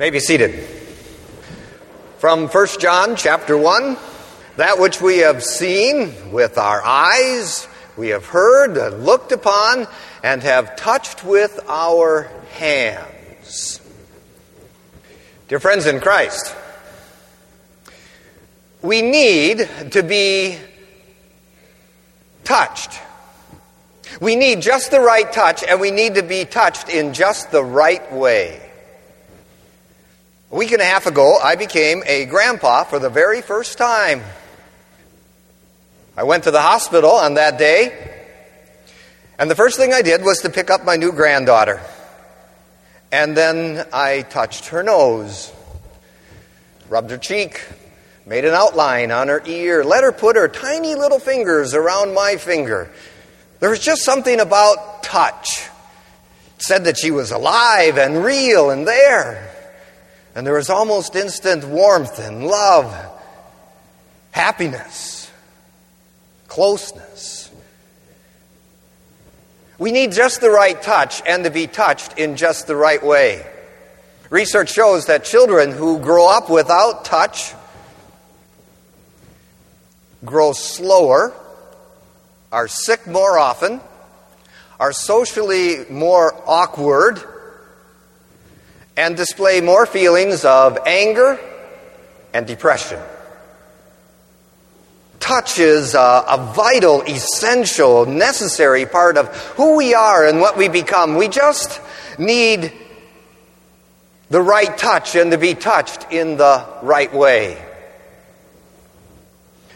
may be seated. From 1 John chapter 1, that which we have seen with our eyes, we have heard, and looked upon, and have touched with our hands. Dear friends in Christ, we need to be touched. We need just the right touch, and we need to be touched in just the right way. A week and a half ago, I became a grandpa for the very first time. I went to the hospital on that day, and the first thing I did was to pick up my new granddaughter. And then I touched her nose, rubbed her cheek, made an outline on her ear, let her put her tiny little fingers around my finger. There was just something about touch. It said that she was alive and real and there. And there was almost instant warmth and love, happiness, closeness. We need just the right touch and to be touched in just the right way. Research shows that children who grow up without touch grow slower, are sick more often, are socially more awkward, and display more feelings of anger and depression. Touch is a, a, vital, essential, necessary part of who we are and what we become. We just need the right touch and to be touched in the right way.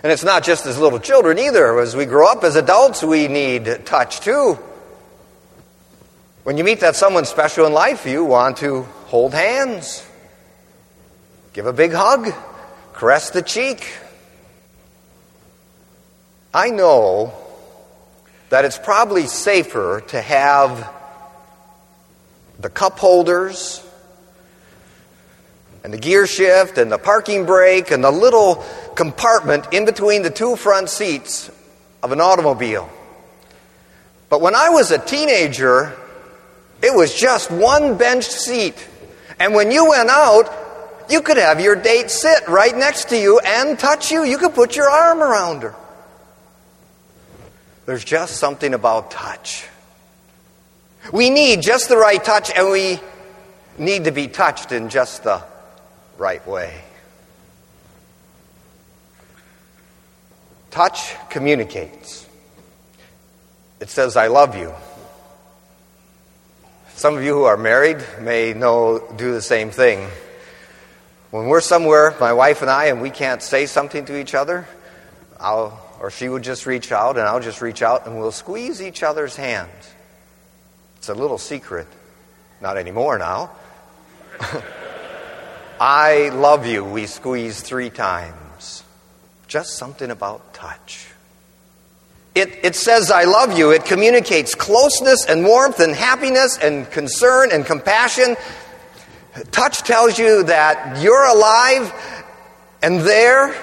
And it's not just as little children either. As we grow up as adults, we need touch too. When you meet that someone special in life, you want to hold hands, give a big hug, caress the cheek. I know that it's probably safer to have the cup holders and the gear shift and the parking brake and the little compartment in between the two front seats of an automobile. But when I was a teenager, it was just one bench seat. And when you went out, you could have your date sit right next to you and touch you. You could put your arm around her. There's just something about touch. We need just the right touch, and we need to be touched in just the right way. Touch communicates. It says, I love you. Some of you who are married may know do the same thing. When we're somewhere, my wife and I, and we can't say something to each other, I'll, or she would just reach out, and I'll just reach out, and we'll squeeze each other's hands. It's a little secret. Not anymore now. I love you, we squeeze three times. Just something about touch. It, it says, I love you. It communicates closeness and warmth and happiness and concern and compassion. Touch tells you that you're alive and there,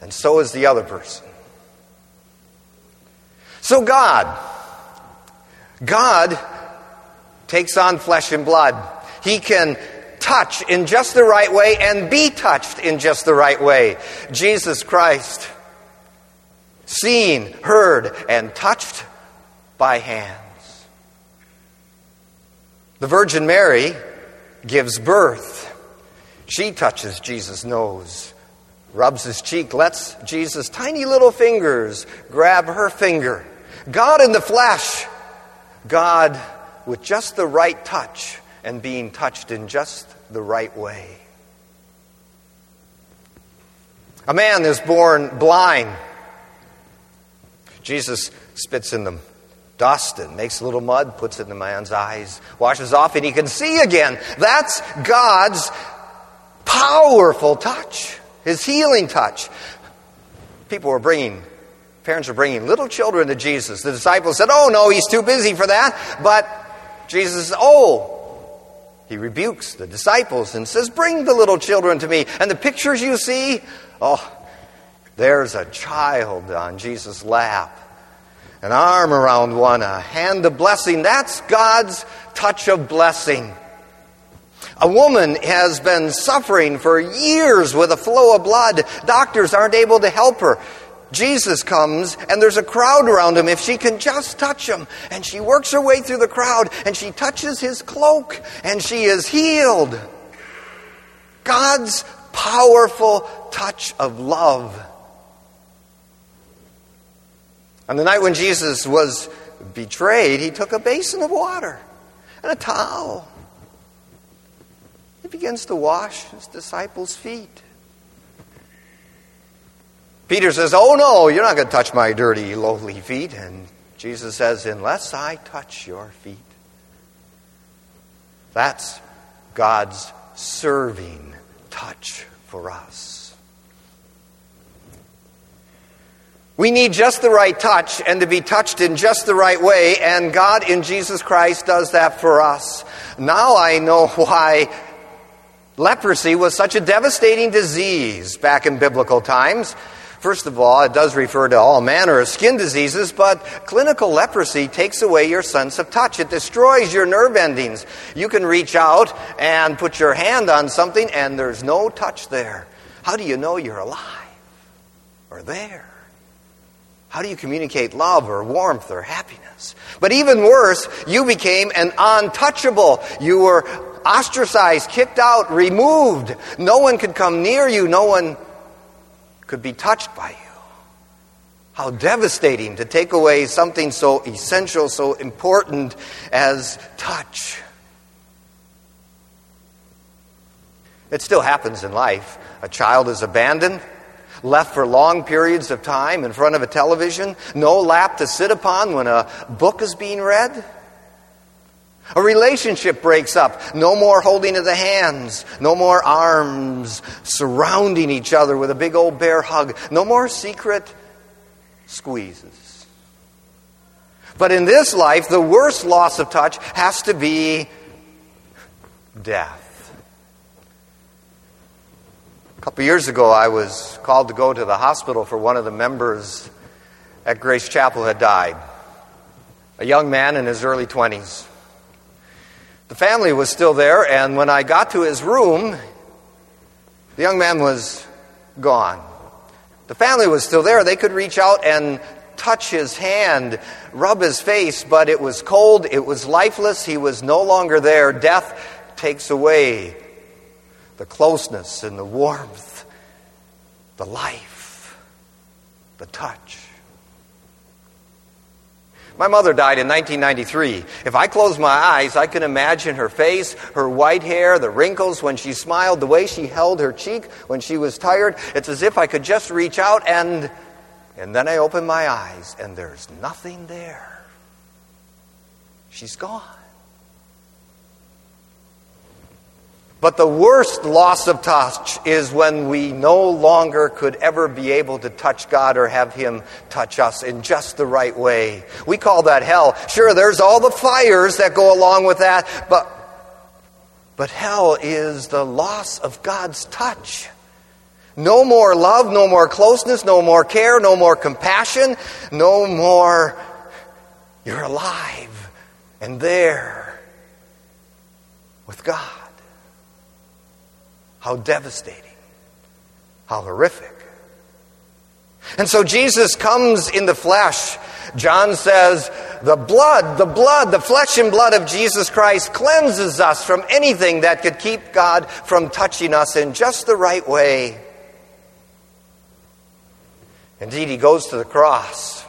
and so is the other person. So, God, God takes on flesh and blood. He can touch in just the right way and be touched in just the right way. Jesus Christ seen, heard, and touched by hands. The Virgin Mary gives birth. She touches Jesus' nose, rubs his cheek, lets Jesus' tiny little fingers grab her finger. God in the flesh, God with just the right touch and being touched in just the right way. A man is born blind. Jesus spits in the dust and makes a little mud, puts it in the man's eyes, washes off, and he can see again. That's God's powerful touch, his healing touch. People were bringing, parents were bringing little children to Jesus. The disciples said, Oh, no, he's too busy for that. But Jesus, oh, he rebukes the disciples and says, Bring the little children to me. And the pictures you see, oh, there's a child on Jesus' lap, an arm around one, a hand of blessing. That's God's touch of blessing. A woman has been suffering for years with a flow of blood. Doctors aren't able to help her. Jesus comes and there's a crowd around him if she can just touch him. And she works her way through the crowd and she touches his cloak and she is healed. God's powerful touch of love. On the night when Jesus was betrayed, he took a basin of water and a towel. He begins to wash his disciples' feet. Peter says, Oh no, you're not going to touch my dirty, lowly feet. And Jesus says, Unless I touch your feet. That's God's serving touch for us. We need just the right touch and to be touched in just the right way, and God in Jesus Christ does that for us. Now I know why leprosy was such a devastating disease back in biblical times. First of all, it does refer to all manner of skin diseases, but clinical leprosy takes away your sense of touch. It destroys your nerve endings. You can reach out and put your hand on something, and there's no touch there. How do you know you're alive or there? How do you communicate love or warmth or happiness? But even worse, you became an untouchable. You were ostracized, kicked out, removed. No one could come near you. No one could be touched by you. How devastating to take away something so essential, so important as touch. It still happens in life. A child is abandoned, left for long periods of time in front of a television, no lap to sit upon when a book is being read. A relationship breaks up. No more holding of the hands. No more arms surrounding each other with a big old bear hug. No more secret squeezes. But in this life, the worst loss of touch has to be death. A couple years ago, I was called to go to the hospital for one of the members at Grace Chapel had died. A young man in his early 20s. The family was still there, and when I got to his room, the young man was gone. The family was still there. They could reach out and touch his hand, rub his face, but it was cold, it was lifeless, he was no longer there. Death takes away the closeness and the warmth, the life, the touch. My mother died in 1993. If I close my eyes, I can imagine her face, her white hair, the wrinkles when she smiled, the way she held her cheek when she was tired. It's as if I could just reach out and and then I open my eyes and there's nothing there. She's gone. But the worst loss of touch is when we no longer could ever be able to touch God or have Him touch us in just the right way. We call that hell. Sure, there's all the fires that go along with that, but, but hell is the loss of God's touch. No more love, no more closeness, no more care, no more compassion, no more you're alive and there with God. How devastating. How horrific. And so Jesus comes in the flesh. John says, the blood, the blood, the flesh and blood of Jesus Christ cleanses us from anything that could keep God from touching us in just the right way. Indeed, he goes to the cross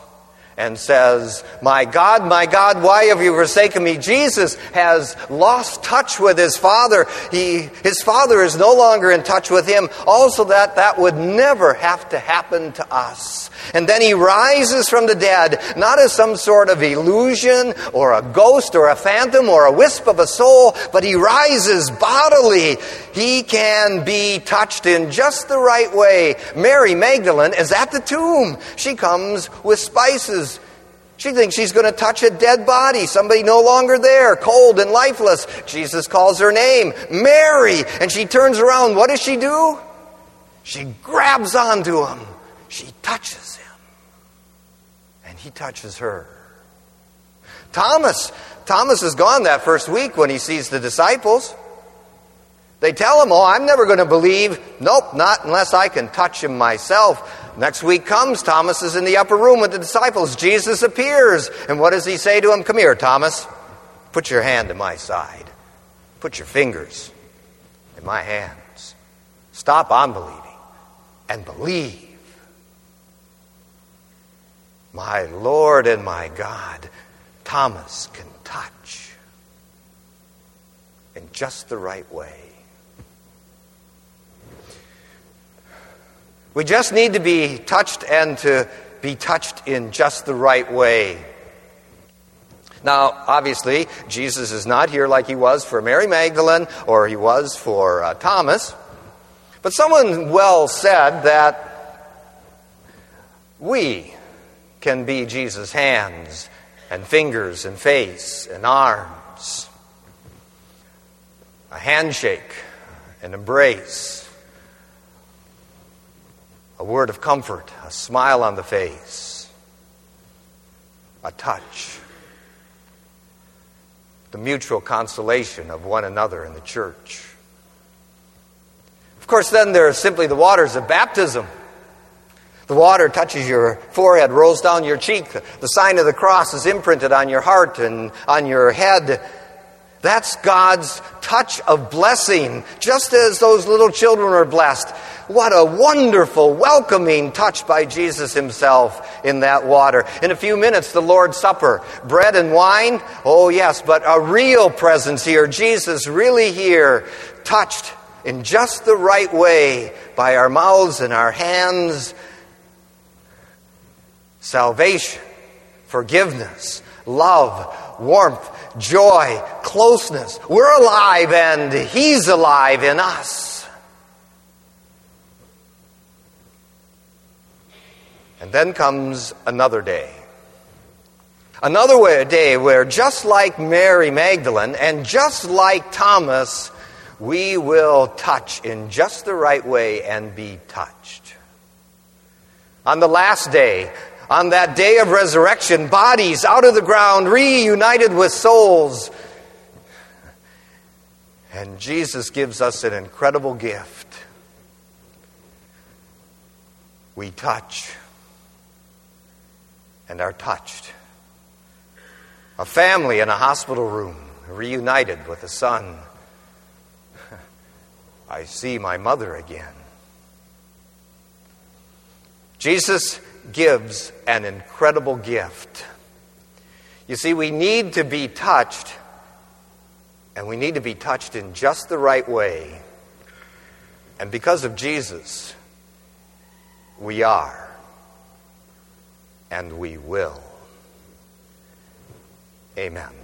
and says, My God, my God, why have you forsaken me? Jesus has lost touch with his Father. He, his Father is no longer in touch with him. Also, that that would never have to happen to us. And then he rises from the dead, not as some sort of illusion or a ghost or a phantom or a wisp of a soul, but he rises bodily. He can be touched in just the right way. Mary Magdalene is at the tomb. She comes with spices she thinks she's going to touch a dead body, somebody no longer there, cold and lifeless. Jesus calls her name, Mary, and she turns around. What does she do? She grabs onto him. She touches he touches her. Thomas, Thomas is gone that first week when he sees the disciples. They tell him, Oh, I'm never going to believe. Nope, not unless I can touch him myself. Next week comes, Thomas is in the upper room with the disciples. Jesus appears. And what does he say to him? Come here, Thomas. Put your hand to my side. Put your fingers in my hands. Stop unbelieving and believe. My Lord and my God, Thomas can touch in just the right way. We just need to be touched and to be touched in just the right way. Now, obviously, Jesus is not here like he was for Mary Magdalene or he was for uh, Thomas. But someone well said that we can be Jesus' hands and fingers and face and arms. A handshake, an embrace, a word of comfort, a smile on the face, a touch, the mutual consolation of one another in the church. Of course, then there are simply the waters of baptism. The water touches your forehead, rolls down your cheek. The sign of the cross is imprinted on your heart and on your head. That's God's touch of blessing, just as those little children are blessed. What a wonderful, welcoming touch by Jesus himself in that water. In a few minutes, the Lord's Supper. Bread and wine? Oh, yes, but a real presence here. Jesus really here, touched in just the right way by our mouths and our hands. Salvation, forgiveness, love, warmth, joy, closeness. We're alive and He's alive in us. And then comes another day. Another way, day where, just like Mary Magdalene and just like Thomas, we will touch in just the right way and be touched. On the last day, on that day of resurrection, bodies out of the ground, reunited with souls. And Jesus gives us an incredible gift. We touch and are touched. A family in a hospital room, reunited with a son. I see my mother again. Jesus gives an incredible gift. You see, we need to be touched, and we need to be touched in just the right way. And because of Jesus, we are, and we will. Amen.